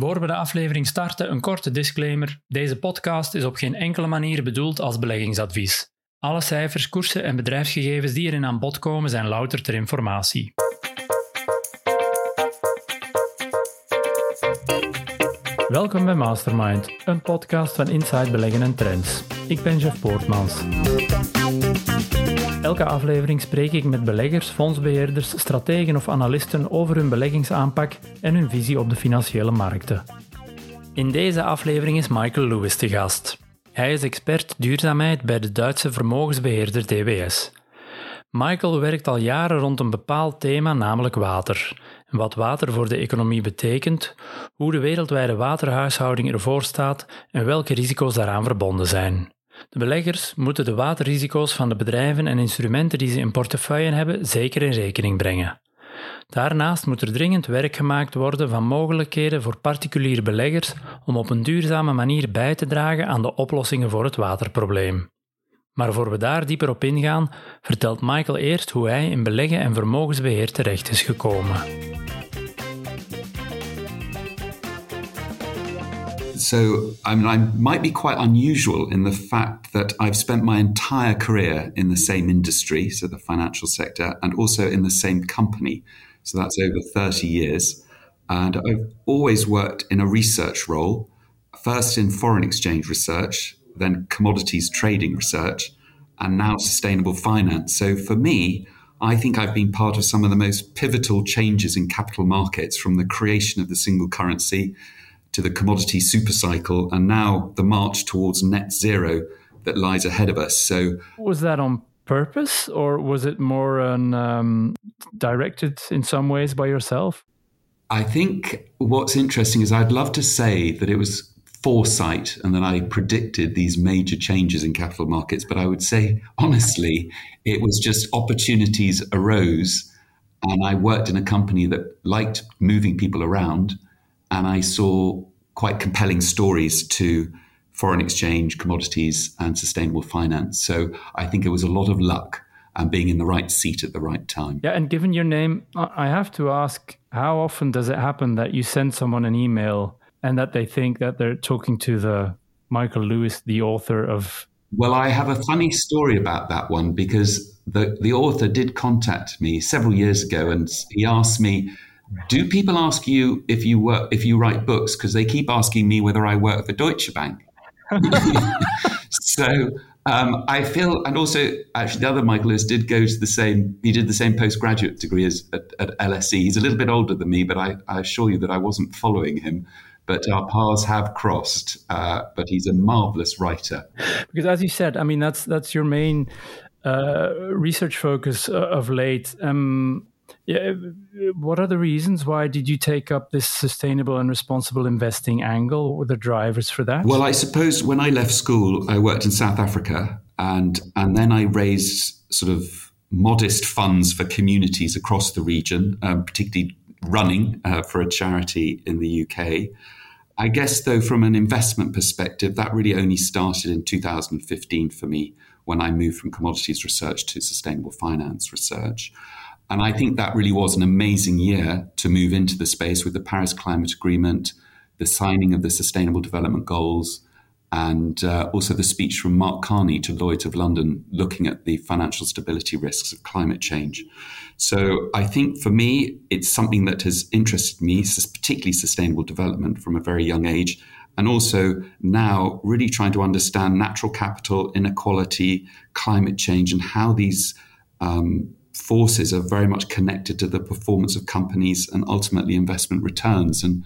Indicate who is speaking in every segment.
Speaker 1: Voor we de aflevering starten, een korte disclaimer. Deze podcast is op geen enkele manier bedoeld als beleggingsadvies. Alle cijfers, koersen en bedrijfsgegevens die erin aan bod komen zijn louter ter informatie. Welkom bij Mastermind, een podcast van Inside Beleggen en Trends. Ik ben Jeff Poortmans. Elke aflevering spreek ik met beleggers, fondsbeheerders, strategen of analisten over hun beleggingsaanpak en hun visie op de financiële markten. In deze aflevering is Michael Lewis te gast. Hij is expert duurzaamheid bij de Duitse vermogensbeheerder DWS. Michael werkt al jaren rond een bepaald thema, namelijk water. Wat water voor de economie betekent, hoe de wereldwijde waterhuishouding ervoor staat en welke risico's daaraan verbonden zijn. De beleggers moeten de waterrisico's van de bedrijven en instrumenten die ze in portefeuille hebben zeker in rekening brengen. Daarnaast moet er dringend werk gemaakt worden van mogelijkheden voor particuliere beleggers om op een duurzame manier bij te dragen aan de oplossingen voor het waterprobleem. Maar voor we daar dieper op ingaan, vertelt Michael eerst hoe hij in beleggen en vermogensbeheer terecht is gekomen.
Speaker 2: So, I mean, I might be quite unusual in the fact that I've spent my entire career in the same industry, so the financial sector, and also in the same company. So that's over 30 years. And I've always worked in a research role, first in foreign exchange research, then commodities trading research, and now sustainable finance. So for me, I think I've been part of some of the most pivotal changes in capital markets from the creation of the single currency to the commodity supercycle and now the march towards net zero that lies ahead of us. So,
Speaker 1: was that on purpose or was it more um, directed in some ways by yourself?
Speaker 2: I think what's interesting is I'd love to say that it was foresight and that I predicted these major changes in capital markets, but I would say honestly, it was just opportunities arose. And I worked in a company that liked moving people around and I saw quite compelling stories to foreign exchange, commodities, and sustainable finance. So I think it was a lot of luck and being in the right seat at the right time.
Speaker 1: Yeah, and given your name, I have to ask how often does it happen that you send someone an email and that they think that they're talking to the Michael Lewis, the author of.
Speaker 2: Well, I have a funny story about that one because the, the author did contact me several years ago and he asked me do people ask you if you work if you write books? Because they keep asking me whether I work for Deutsche Bank. so um, I feel, and also actually the other Michael Lewis did go to the same. He did the same postgraduate degree as at, at LSE. He's a little bit older than me, but I, I, assure you that I wasn't following him. But our paths have crossed. Uh, but he's a marvelous writer.
Speaker 1: Because as you said, I mean that's that's your main uh, research focus uh, of late. Um, yeah, what are the reasons? Why did you take up this sustainable and responsible investing angle? What were the drivers for that?
Speaker 2: Well, I suppose when I left school, I worked in South Africa, and and then I raised sort of modest funds for communities across the region, um, particularly running uh, for a charity in the UK. I guess, though, from an investment perspective, that really only started in 2015 for me when I moved from commodities research to sustainable finance research. And I think that really was an amazing year to move into the space with the Paris Climate Agreement, the signing of the Sustainable Development Goals, and uh, also the speech from Mark Carney to Lloyds of London looking at the financial stability risks of climate change. So I think for me, it's something that has interested me, particularly sustainable development from a very young age. And also now really trying to understand natural capital, inequality, climate change, and how these um, forces are very much connected to the performance of companies and ultimately investment returns. And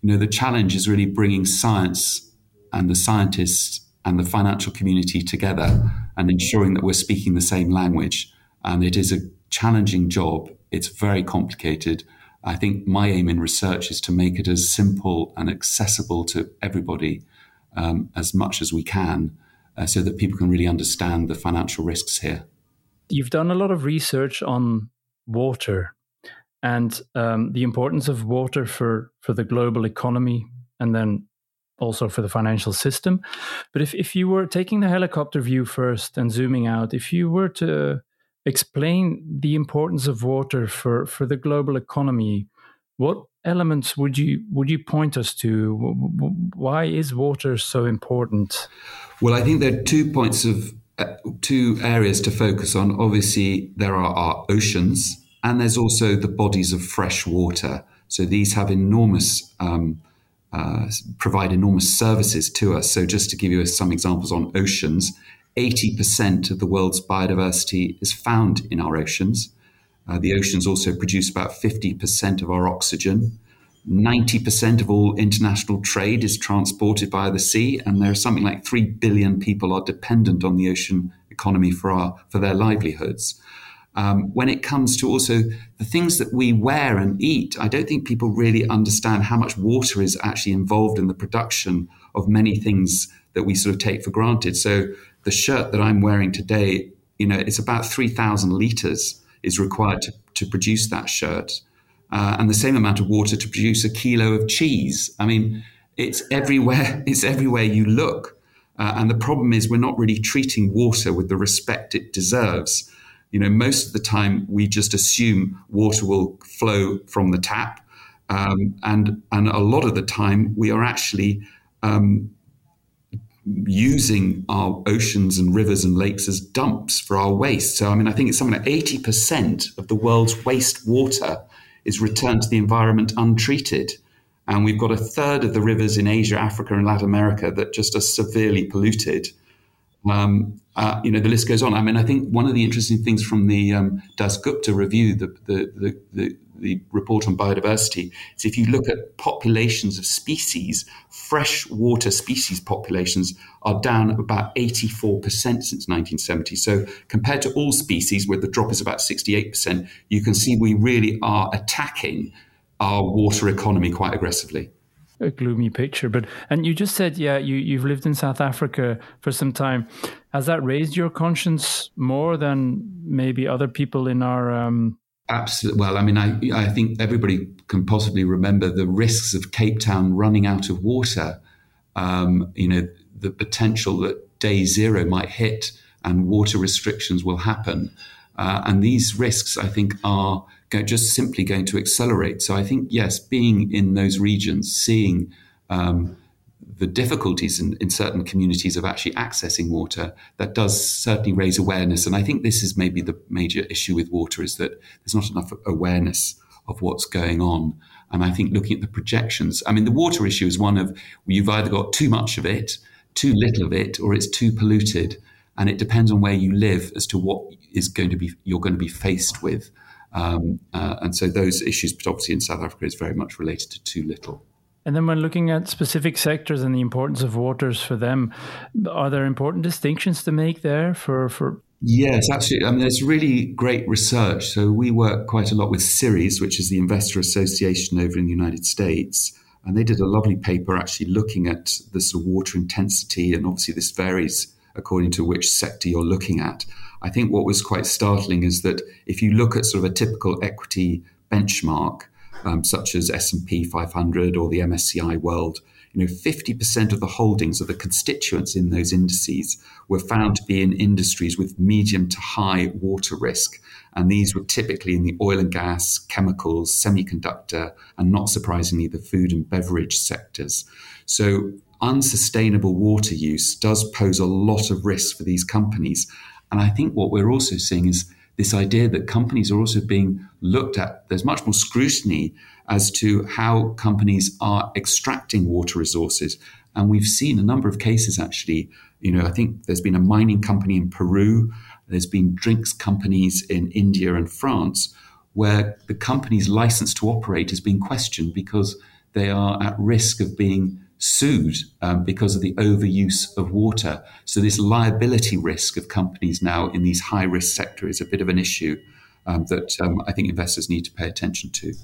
Speaker 2: you know, the challenge is really bringing science and the scientists and the financial community together and ensuring that we're speaking the same language. And it is a challenging job. It's very complicated. I think my aim in research is to make it as simple and accessible to everybody um, as much as we can uh, so that people can really understand the financial risks here
Speaker 1: you've done a lot of research on water and um, the importance of water for, for the global economy and then also for the financial system. But if, if you were taking the helicopter view first and zooming out, if you were to explain the importance of water for, for the global economy, What elements would you would you point us to? Why is water so important?
Speaker 2: Well, I think there are two points of two areas to focus on. Obviously, there are our oceans, and there's also the bodies of fresh water. So these have enormous um, uh, provide enormous services to us. So just to give you some examples on oceans, 80% of the world's biodiversity is found in our oceans. Uh, the oceans also produce about 50% of our oxygen. 90% of all international trade is transported by the sea, and there are something like 3 billion people are dependent on the ocean economy for, our, for their livelihoods. Um, when it comes to also the things that we wear and eat, I don't think people really understand how much water is actually involved in the production of many things that we sort of take for granted. So the shirt that I'm wearing today, you know, it's about 3,000 liters is required to, to produce that shirt. Uh, and the same amount of water to produce a kilo of cheese. I mean, it's everywhere. It's everywhere you look. Uh, and the problem is we're not really treating water with the respect it deserves. You know, most of the time we just assume water will flow from the tap, um, and and a lot of the time we are actually um, using our oceans and rivers and lakes as dumps for our waste. So, I mean, I think it's something like 80% of the world's waste water is returned to the environment untreated. And we've got a third of the rivers in Asia, Africa, and Latin America that just are severely polluted. Um, uh, you know, the list goes on. I mean, I think one of the interesting things from the um, Dasgupta review, the, the, the, the the report on biodiversity is if you look at populations of species, freshwater species populations are down about 84% since 1970. So compared to all species, where the drop is about 68%, you can see we really are attacking our water economy quite aggressively
Speaker 1: a gloomy picture. But and you just said, yeah, you you've lived in South Africa for some time. Has that raised your conscience more than maybe other people in our um,
Speaker 2: Absolutely. Well, I mean, I, I think everybody can possibly remember the risks of Cape Town running out of water. Um, you know, the potential that day zero might hit and water restrictions will happen. Uh, and these risks, I think, are just simply going to accelerate. So I think, yes, being in those regions, seeing um, the difficulties in, in, certain communities of actually accessing water, that does certainly raise awareness. And I think this is maybe the major issue with water is that there's not enough awareness of what's going on. And I think looking at the projections, I mean, the water issue is one of you've either got too much of it, too little of it, or it's too polluted. And it depends on where you live as to what is going to be you're going to be faced with. Um, uh, and so those issues, but obviously in South Africa, is very much related to too little.
Speaker 1: And then, when looking at specific sectors and the importance of waters for them, are there important distinctions to make there for, for
Speaker 2: Yes, absolutely. I mean, there's really great research. So we work quite a lot with Ceres, which is the Investor Association over in the United States. And they did a lovely paper actually looking at the sort of water intensity. And obviously, this varies according to which sector you're looking at. I think what was quite startling is that if you look at sort of a typical equity benchmark, um, such as S&P 500 or the MSCI World, you know, 50% of the holdings of the constituents in those indices were found to be in industries with medium to high water risk. And these were typically in the oil and gas, chemicals, semiconductor, and not surprisingly, the food and beverage sectors. So unsustainable water use does pose a lot of risk for these companies. And I think what we're also seeing is this idea that companies are also being looked at. There's much more scrutiny as to how companies are extracting water resources. And we've seen a number of cases actually. You know, I think there's been a mining company in Peru, there's been drinks companies in India and France, where the company's license to operate has been questioned because they are at risk of being sued um, because of the overuse of water. So, this liability risk of companies now in these high risk sectors is a bit of an issue um, that um, I think investors need to pay attention to.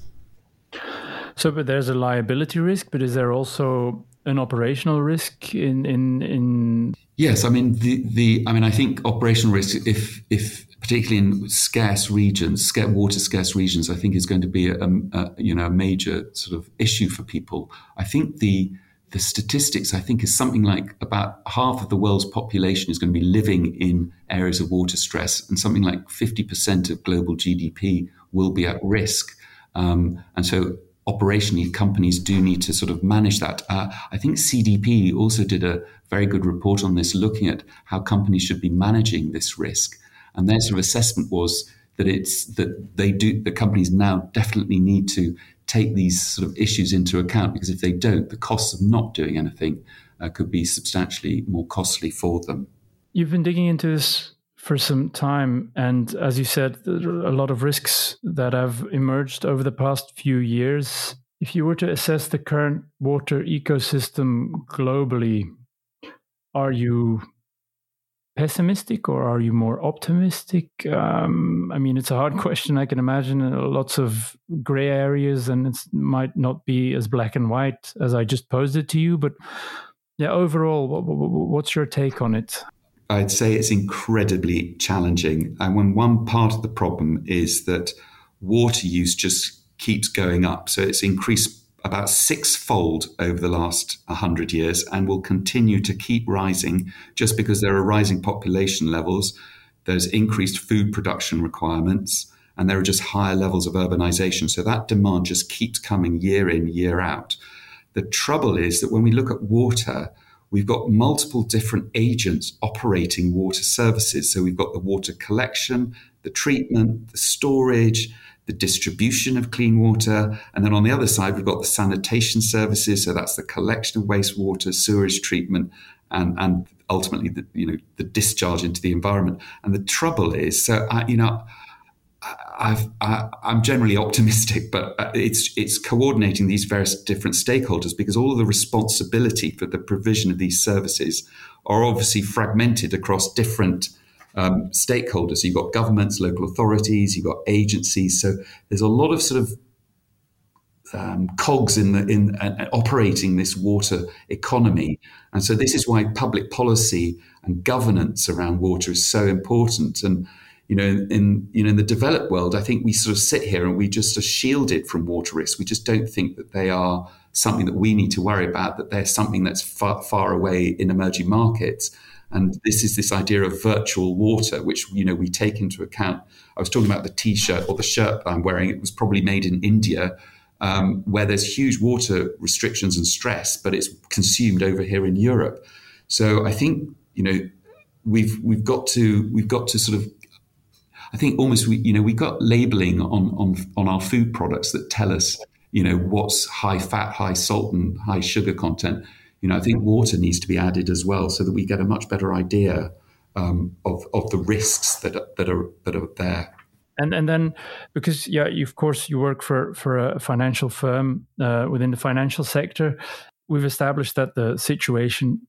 Speaker 1: So, but there's a liability risk, but is there also an operational risk in in in?
Speaker 2: Yes, I mean the the I mean I think operational risk if if particularly in scarce regions, water scarce regions, I think is going to be a, a you know a major sort of issue for people. I think the the statistics, I think, is something like about half of the world's population is going to be living in areas of water stress, and something like 50% of global GDP will be at risk. Um, and so operationally companies do need to sort of manage that. Uh, I think CDP also did a very good report on this, looking at how companies should be managing this risk. And their sort of assessment was that it's that they do the companies now definitely need to take these sort of issues into account because if they don't, the costs of not doing anything uh, could be substantially more costly for them.
Speaker 1: You've been digging into this for some time, and as you said, a lot of risks that have emerged over the past few years. If you were to assess the current water ecosystem globally, are you pessimistic or are you more optimistic? Um, I mean, it's a hard question. I can imagine uh, lots of gray areas, and it might not be as black and white as I just posed it to you. But yeah, overall, what, what's your take on it?
Speaker 2: I'd say it's incredibly challenging. And when one part of the problem is that water use just keeps going up, so it's increased about sixfold over the last 100 years and will continue to keep rising just because there are rising population levels, there's increased food production requirements, and there are just higher levels of urbanization. So that demand just keeps coming year in, year out. The trouble is that when we look at water, we've got multiple different agents operating water services. So we've got the water collection, the treatment, the storage, the distribution of clean water. And then on the other side, we've got the sanitation services. So that's the collection of wastewater, sewage treatment, and, and ultimately the, you know, the discharge into the environment. And the trouble is, so, I, you know, I've, I, am generally optimistic, but uh, it's it's coordinating these various different stakeholders because all of the responsibility for the provision of these services are obviously fragmented across different um, stakeholders. So you've got governments, local authorities, you've got agencies. So there's a lot of sort of um, cogs in the in uh, operating this water economy, and so this is why public policy and governance around water is so important. And you know, in, in you know in the developed world, I think we sort of sit here and we just are shielded from water risks. We just don't think that they are something that we need to worry about. That they're something that's far, far away in emerging markets. And this is this idea of virtual water, which you know we take into account. I was talking about the T-shirt or the shirt I'm wearing. It was probably made in India, um, where there's huge water restrictions and stress, but it's consumed over here in Europe. So I think you know we've we've got to we've got to sort of I think almost we you know we got labeling on on on our food products that tell us you know what's high fat, high salt, and high sugar content you know, I think water needs to be added as well so that we get a much better idea um, of of the risks that are, that are that are there.
Speaker 1: And and then because yeah, you, of course you work for for a financial firm uh, within the financial sector, we've established that the situation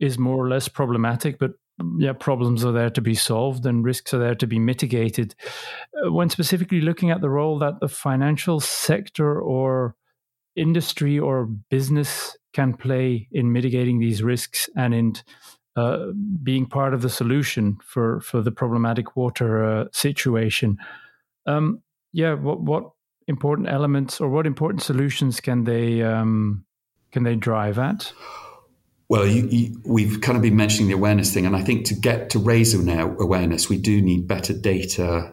Speaker 1: is more or less problematic, but yeah, problems are there to be solved and risks are there to be mitigated. Uh, when specifically looking at the role that the financial sector or industry or business can play in mitigating these risks and in uh, being part of the solution for, for the problematic water uh, situation. Um, yeah, what, what important elements or what important solutions can they um, can they drive at?
Speaker 2: Well, you, you, we've kind of been mentioning the awareness thing, and I think to get to raise awareness, we do need better data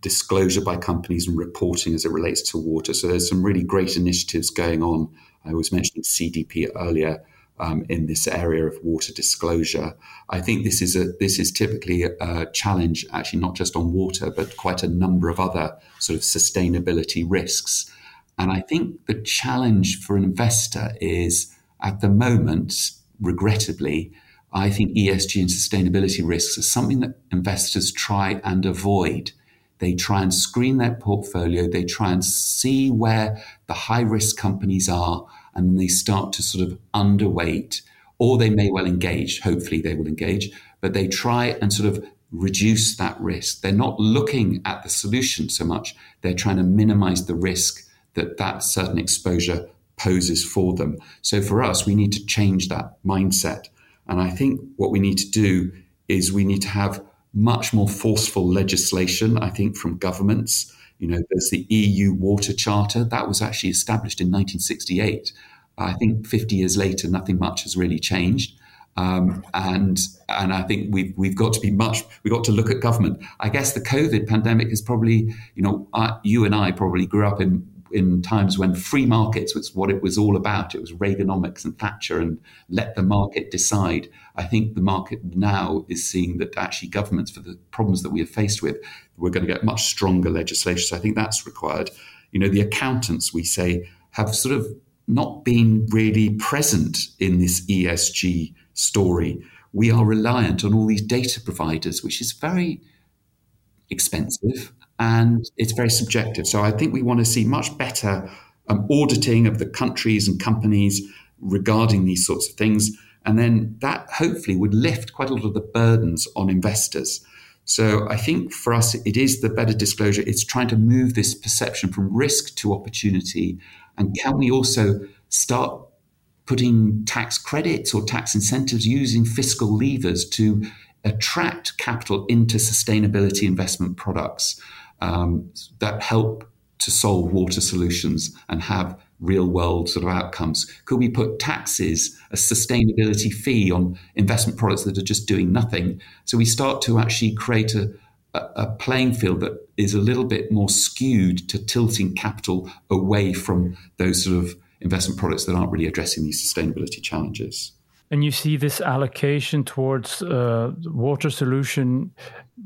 Speaker 2: disclosure by companies and reporting as it relates to water. So there's some really great initiatives going on. I was mentioning CDP earlier um, in this area of water disclosure. I think this is a this is typically a challenge, actually not just on water, but quite a number of other sort of sustainability risks. And I think the challenge for an investor is at the moment, regrettably, I think ESG and sustainability risks are something that investors try and avoid they try and screen their portfolio. They try and see where the high risk companies are, and they start to sort of underweight, or they may well engage. Hopefully, they will engage, but they try and sort of reduce that risk. They're not looking at the solution so much, they're trying to minimize the risk that that certain exposure poses for them. So for us, we need to change that mindset. And I think what we need to do is we need to have much more forceful legislation, I think, from governments. You know, there's the EU Water Charter that was actually established in 1968. I think 50 years later, nothing much has really changed. Um, and and I think we've we've got to be much we've got to look at government. I guess the COVID pandemic is probably you know I, you and I probably grew up in in times when free markets was what it was all about. It was Reaganomics and Thatcher and let the market decide. I think the market now is seeing that actually governments, for the problems that we are faced with, we're going to get much stronger legislation. So I think that's required. You know, the accountants, we say, have sort of not been really present in this ESG story. We are reliant on all these data providers, which is very expensive and it's very subjective. So I think we want to see much better um, auditing of the countries and companies regarding these sorts of things. And then that hopefully would lift quite a lot of the burdens on investors. So I think for us, it is the better disclosure. It's trying to move this perception from risk to opportunity. And can we also start putting tax credits or tax incentives using fiscal levers to attract capital into sustainability investment products um, that help to solve water solutions and have real world sort of outcomes? Could we put taxes, a sustainability fee on investment products that are just doing nothing? So we start to actually create a, a playing field that is a little bit more skewed to tilting capital away from those sort of investment products that aren't really addressing these sustainability challenges.
Speaker 1: And you see this allocation towards uh, water solution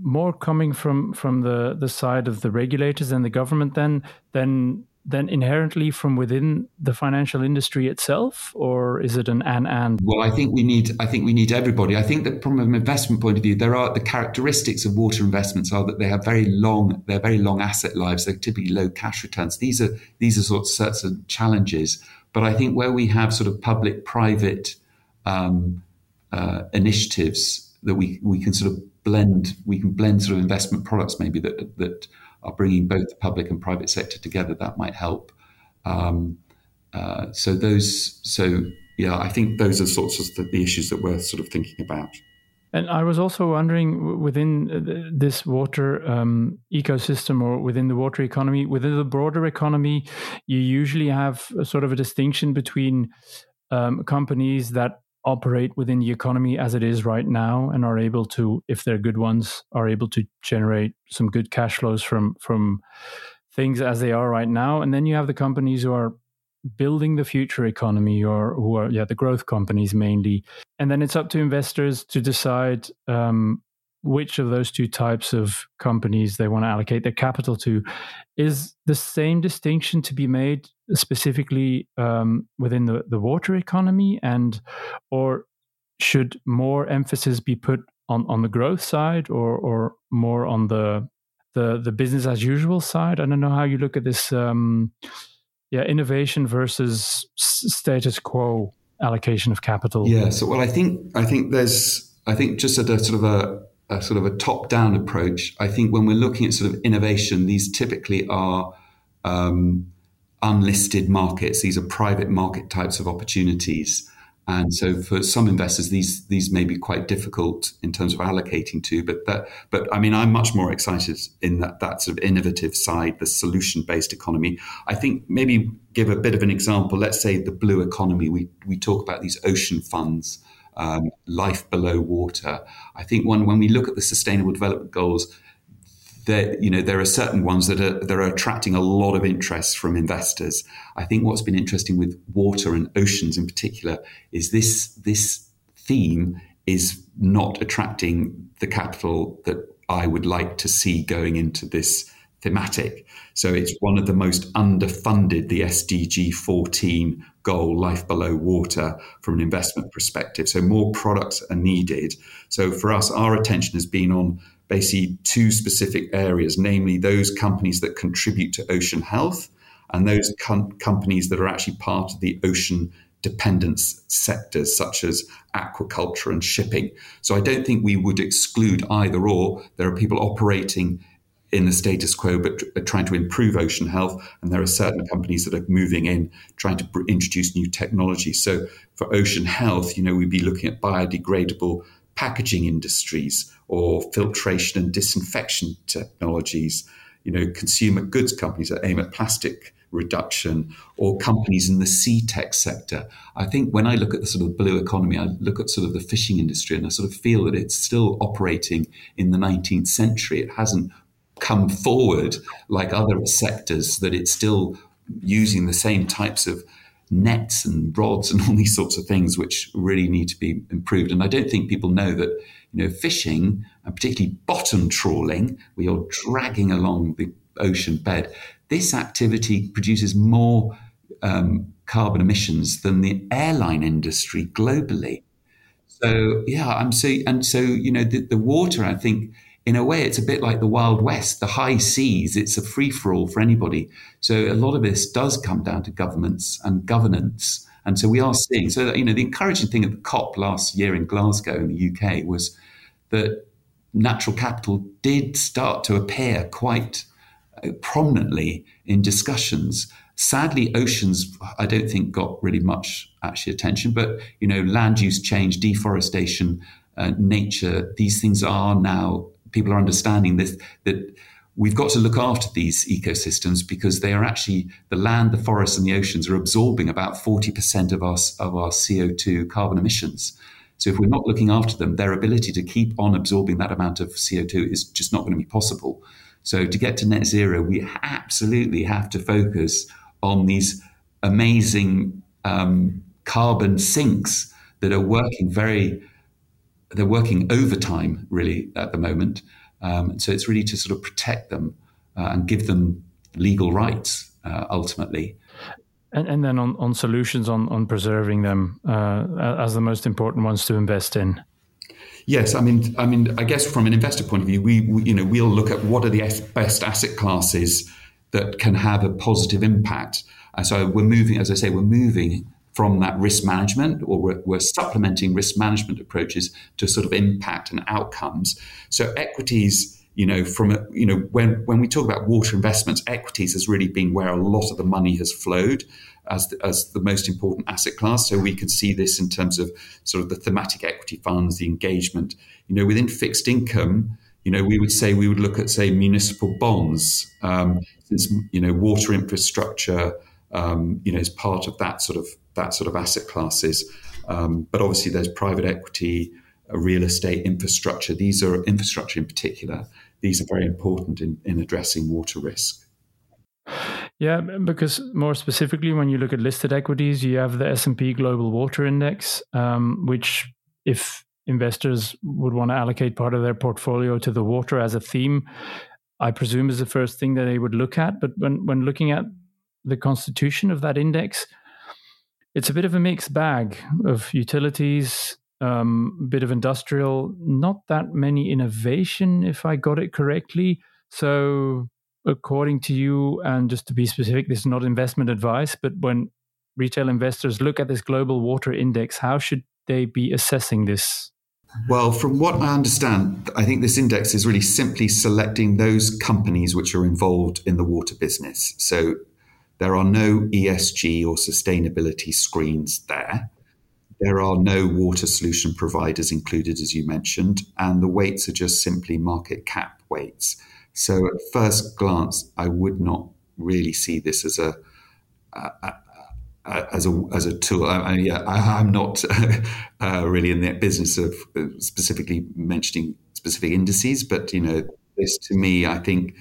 Speaker 1: more coming from from the the side of the regulators and the government then than than inherently from within the financial industry itself, or is it an and and?
Speaker 2: Well, I think we need I think we need everybody. I think that from an investment point of view, there are the characteristics of water investments are that they have very long they're very long asset lives. They're typically low cash returns. These are these are sorts of challenges. But I think where we have sort of public private um, uh, initiatives that we we can sort of blend we can blend sort of investment products maybe that that are bringing both the public and private sector together, that might help. Um, uh, so those, so yeah, I think those are sorts of the, issues that we're sort of thinking about.
Speaker 1: And I was also wondering within uh, this water um, ecosystem or within the water economy, within the broader economy, you usually have a sort of a distinction between um, companies that operate within the economy as it is right now and are able to if they're good ones are able to generate some good cash flows from from things as they are right now. And then you have the companies who are building the future economy or who are yeah the growth companies mainly. And then it's up to investors to decide um, which of those two types of companies they want to allocate their capital to. Is the same distinction to be made specifically um, within the, the water economy, and or should more emphasis be put on, on the growth side, or or more on the the the business as usual side? I don't know how you look at this. Um, yeah, innovation versus status quo allocation of capital.
Speaker 2: Yeah. So, well, I think I think there's I think just at a sort of a a sort of a top down approach. I think when we're looking at sort of innovation, these typically are um, unlisted markets. These are private market types of opportunities. And so for some investors, these these may be quite difficult in terms of allocating to. But that, but I mean, I'm much more excited in that that sort of innovative side, the solution based economy. I think maybe give a bit of an example. Let's say the blue economy. We we talk about these ocean funds um, life below water. I think when, when we look at the Sustainable Development Goals, there, you know, there are certain ones that are that are attracting a lot of interest from investors. I think what's been interesting with water and oceans in particular is this this theme is not attracting the capital that I would like to see going into this thematic. So it's one of the most underfunded, the SDG 14 goal, life below water, from an investment perspective. So more products are needed. So for us, our attention has been on basically two specific areas, namely those companies that contribute to ocean health and those com- companies that are actually part of the ocean dependence sectors such as aquaculture and shipping. So I don't think we would exclude either or. There are people operating in the status quo, but uh, trying to improve ocean health. And there are certain companies that are moving in, trying to introduce new technology. So for ocean health, you know, we'd be looking at biodegradable packaging industries or filtration and disinfection technologies. You know, consumer goods companies that aim at plastic reduction or companies in the sea tech sector. I think when I look at the sort of blue economy, I look at sort of the fishing industry and I sort of feel that it's still operating in the 19th century. It hasn't come forward like other sectors, that it's still using the same types of nets and rods and all these sorts of things, which really need to be improved. And I don't think people know that you know fishing and particularly bottom trawling, where you're dragging along the ocean bed, this activity produces more um, carbon emissions than the airline industry globally. So yeah, I'm so and so you know the, the water. I think in a way it's a bit like the Wild West, the high seas. It's a free for all for anybody. So a lot of this does come down to governments and governance. And so we are seeing. So you know the encouraging thing at the COP last year in Glasgow in the UK was that natural capital did start to appear quite uh, prominently in discussions. Sadly, oceans, I don't think got really much actually attention, but you know, land use change, deforestation, uh, nature, these things are now people are understanding this that we've got to look after these ecosystems because they are actually the land, the forests, and the oceans are absorbing about 40% of our, of our CO2 carbon emissions. So if we're not looking after them, their ability to keep on absorbing that amount of CO2 is just not going to be possible. So to get to net zero, we absolutely have to focus on these amazing um, carbon sinks that are working very, they're working overtime really at the moment. Um, so it's really to sort of protect them uh, and give them legal rights uh, ultimately.
Speaker 1: And, and then on, on solutions on, on preserving them uh, as the most important ones to invest in.
Speaker 2: Yes, I mean, I mean, I guess from an investor point of view, we, we you know we'll look at what are the best asset classes that can have a positive impact. And so we're moving, as I say, we're moving from that risk management, or we're, we're, supplementing risk management approaches to sort of impact and outcomes. So equities, you know, from you know, when when we talk about water investments, equities has really been where a lot of the money has flowed as the, as the most important asset class. So we can see this in terms of sort of the thematic equity funds, the engagement. You know, within fixed income, you know, we would say we would look at say municipal bonds, um, since you know water infrastructure, um, you know, is part of that sort of that sort of asset classes. Um, but obviously, there's private equity, uh, real estate, infrastructure. These are infrastructure in particular. These are very important in, in addressing water risk.
Speaker 1: Yeah, because more specifically, when you look at listed equities, you have the S and P Global Water Index, um, which, if investors would want to allocate part of their portfolio to the water as a theme, I presume is the first thing that they would look at. But when when looking at the constitution of that index, it's a bit of a mixed bag of utilities, um, a bit of industrial, not that many innovation, if I got it correctly. So according to you, and just to be specific, this is not investment advice, but when retail investors look at this global water index, how should they be assessing this?
Speaker 2: Well, from what I understand, I think this index is really simply selecting those companies which are involved in the water business. So there are no ESG or sustainability screens there. There are no water solution providers included, as you mentioned, and the weights are just simply market cap weights. So at first glance, I would not really see this as a, as a as a tool. I, I, yeah, I, am not uh, really in the business of uh, specifically mentioning specific indices, but you know, this to me, I think,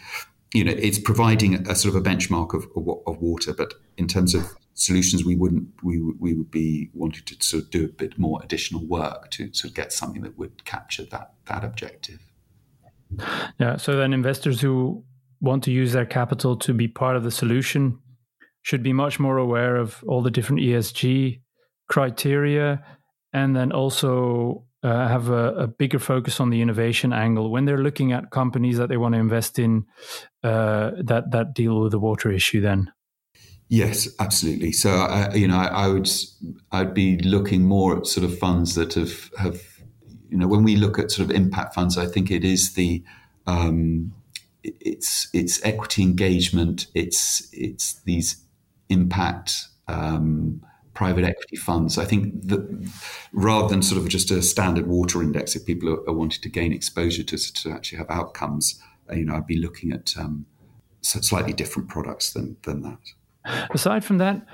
Speaker 2: you know, it's providing a, sort of a benchmark of, of, of water. But in terms of solutions, we wouldn't we we would be wanting to sort of do a bit more additional work to sort of get something that would capture that that objective.
Speaker 1: Yeah. So then investors who want to use their capital to be part of the solution should be much more aware of all the different ESG criteria and then also uh, have a, a, bigger focus on the innovation angle when they're looking at companies that they want to invest in uh, that that deal with the water issue then?
Speaker 2: Yes absolutely. So uh, you know I, I, would i'd be looking more at sort of funds that have have you know, when we look at sort of impact funds, I think it is the um, it's it's equity engagement, it's it's these impact um, private equity funds. I think that rather than sort of just a standard water index, if people are, are wanting to gain exposure to to actually have outcomes, uh, you know, I'd be looking at um, slightly different products than than that.
Speaker 1: Aside from that,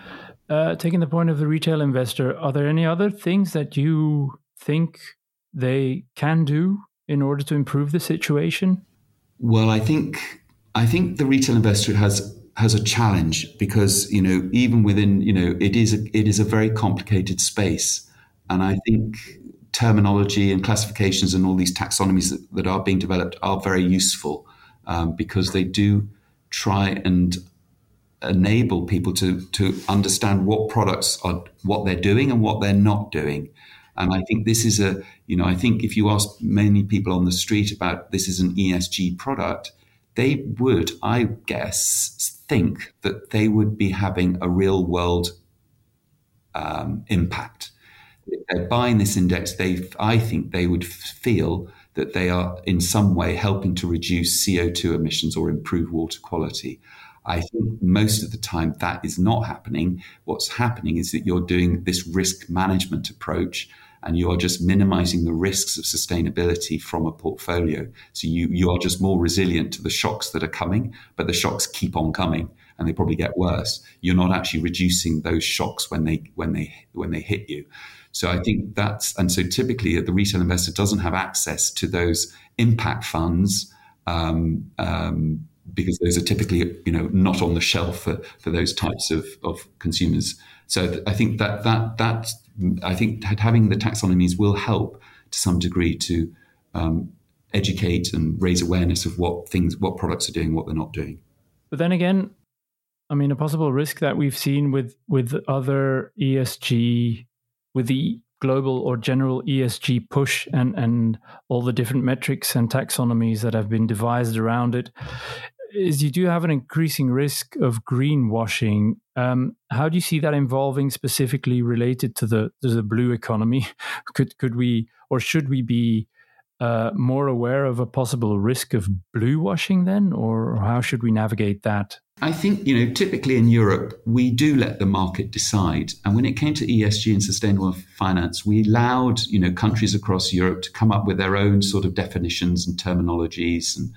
Speaker 1: uh, taking the point of the retail investor, are there any other things that you think they can do in order to improve the situation?
Speaker 2: Well, I think I think the retail investor has has a challenge because you know even within you know it is a, it is a very complicated space, and I think terminology and classifications and all these taxonomies that, that are being developed are very useful um, because they do try and enable people to to understand what products are what they're doing and what they're not doing. And I think this is a, you know, I think if you ask many people on the street about this is an ESG product, they would, I guess, think that they would be having a real world um, impact. If they're buying this index, they, I think they would feel that they are in some way helping to reduce CO2 emissions or improve water quality. I think most of the time that is not happening. What's happening is that you're doing this risk management approach and you are just minimizing the risks of sustainability from a portfolio. So you, you are just more resilient to the shocks that are coming, but the shocks keep on coming and they probably get worse. You're not actually reducing those shocks when they when they when they hit you. So I think that's and so typically the retail investor doesn't have access to those impact funds um, um, because those are typically you know not on the shelf for, for those types of, of consumers. So I think that that that I think having the taxonomies will help to some degree to um, educate and raise awareness of what things, what products are doing, what they're not doing.
Speaker 1: But then again, I mean, a possible risk that we've seen with with other ESG, with the global or general ESG push and and all the different metrics and taxonomies that have been devised around it is you do have an increasing risk of greenwashing. Um, how do you see that involving specifically related to the to the blue economy? Could could we or should we be uh, more aware of a possible risk of blue washing then, or how should we navigate that?
Speaker 2: I think, you know, typically in Europe, we do let the market decide. And when it came to ESG and sustainable finance, we allowed, you know, countries across Europe to come up with their own sort of definitions and terminologies and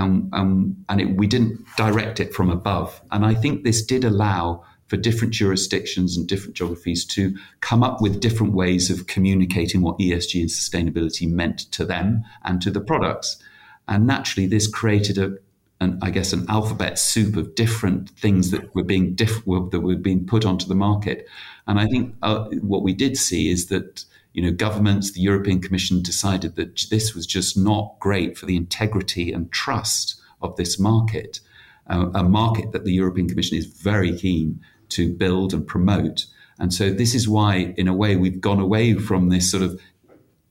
Speaker 2: and, um, and it, we didn't direct it from above. And I think this did allow for different jurisdictions and different geographies to come up with different ways of communicating what ESG and sustainability meant to them and to the products. And naturally, this created a, an, I guess, an alphabet soup of different things that were being diff- that were being put onto the market. And I think uh, what we did see is that you know, governments, the European Commission decided that this was just not great for the integrity and trust of this market, uh, a market that the European Commission is very keen to build and promote. And so this is why, in a way, we've gone away from this sort of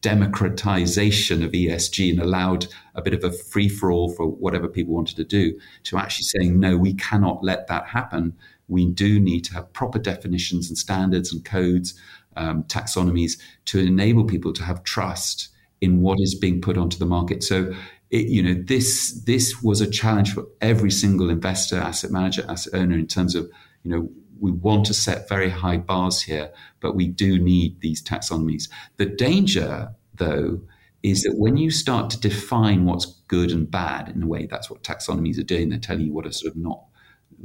Speaker 2: democratization of ESG and allowed a bit of a free for all for whatever people wanted to do to actually saying, no, we cannot let that happen. We do need to have proper definitions and standards and codes um, taxonomies to enable people to have trust in what is being put onto the market. So, it, you know, this this was a challenge for every single investor, asset manager, asset owner in terms of, you know, we want to set very high bars here, but we do need these taxonomies. The danger, though, is that when you start to define what's good and bad in a way, that's what taxonomies are doing. They're telling you what are sort of not,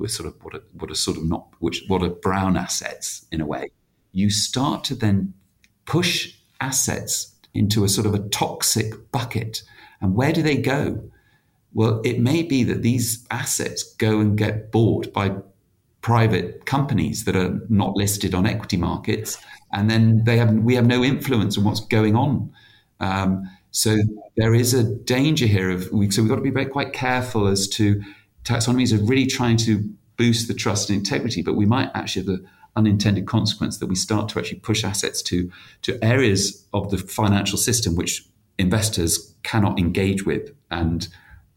Speaker 2: sort of what are, what are sort of not, which what are brown assets in a way you start to then push assets into a sort of a toxic bucket. And where do they go? Well, it may be that these assets go and get bought by private companies that are not listed on equity markets, and then they have we have no influence on what's going on. Um, so there is a danger here of we, so we've got to be very quite careful as to taxonomies are really trying to boost the trust and integrity, but we might actually have the unintended consequence that we start to actually push assets to to areas of the financial system which investors cannot engage with, and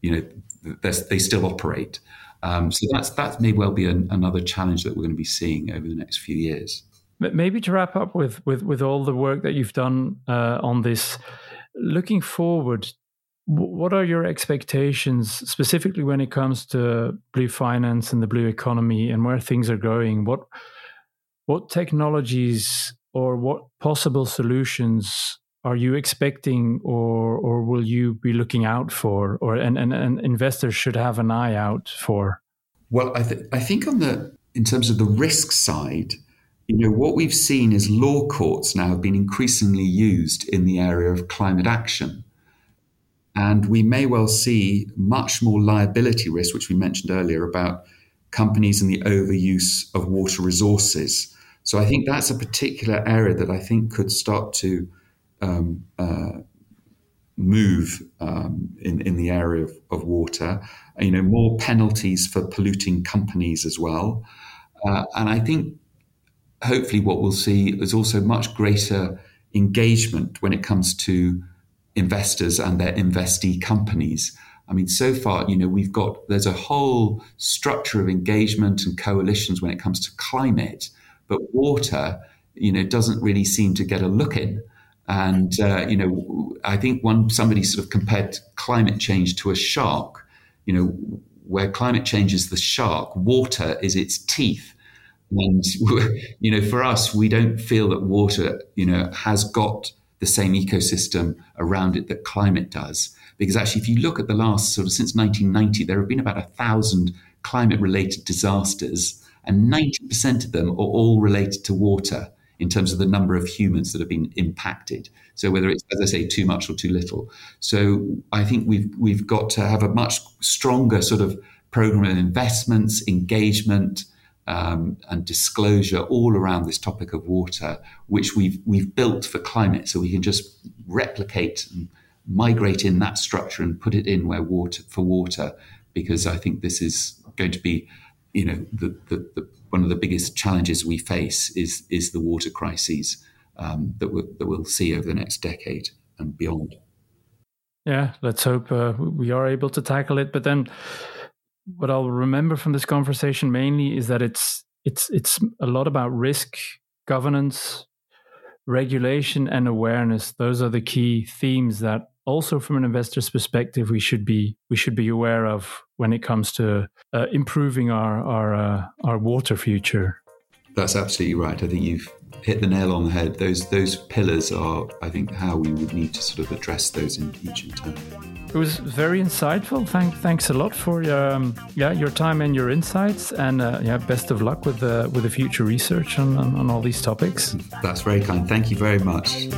Speaker 2: you know they still operate. Um, so that's that may well be an, another challenge that we're going to be seeing over the next few years.
Speaker 1: Maybe to wrap up with with with all the work that you've done uh, on this, looking forward, what are your expectations specifically when it comes to blue finance and the blue economy and where things are going? What what technologies or what possible solutions are you expecting or or will you be looking out for or and, and, investors should have an eye out for?
Speaker 2: Well, I, th- I think on the in terms of the risk side, you know, what we've seen is law courts now have been increasingly used in the area of climate action. And we may well see much more liability risk, which we mentioned earlier about companies and the overuse of water resources. So I think that's a particular area that I think could start to um, uh, move um, in, in the area of, of, water. You know, more penalties for polluting companies as well. Uh, and I think hopefully what we'll see is also much greater engagement when it comes to investors and their investee companies. I mean, so far, you know, we've got there's a whole structure of engagement and coalitions when it comes to climate, but water, you know, doesn't really seem to get a look in. And uh, you know, I think one somebody sort of compared climate change to a shark. You know, where climate change is the shark, water is its teeth. And you know, for us, we don't feel that water, you know, has got the same ecosystem around it that climate does. Because actually, if you look at the last sort of since 1990, there have been about a thousand climate-related disasters, and 90% of them are all related to water in terms of the number of humans that have been impacted. So whether it's, as I say, too much or too little. So I think we've we've got to have a much stronger sort of program of investments, engagement, um, and disclosure all around this topic of water, which we've we've built for climate, so we can just replicate and migrate in that structure and put it in where water for water, because I think this is going to be, you know, the, the, the one of the biggest challenges we face is is the water crises um, that we that we'll see over the next decade and beyond.
Speaker 1: Yeah, let's hope uh, we are able to tackle it. But then, what I'll remember from this conversation mainly is that it's it's it's a lot about risk, governance, regulation, and awareness. Those are the key themes that also from an investor's perspective we should be we should be aware of when it comes to uh, improving our our uh, our water future.
Speaker 2: That's absolutely right. I think you've hit the nail on the head. Those those pillars are, I think, how we would need to sort of address those in each in turn.
Speaker 1: It was very insightful. Thank, thanks a lot for um, yeah your time and your insights, and uh, yeah, best of luck with the with the future research on, on, on all these topics.
Speaker 2: That's very kind. Thank you very much.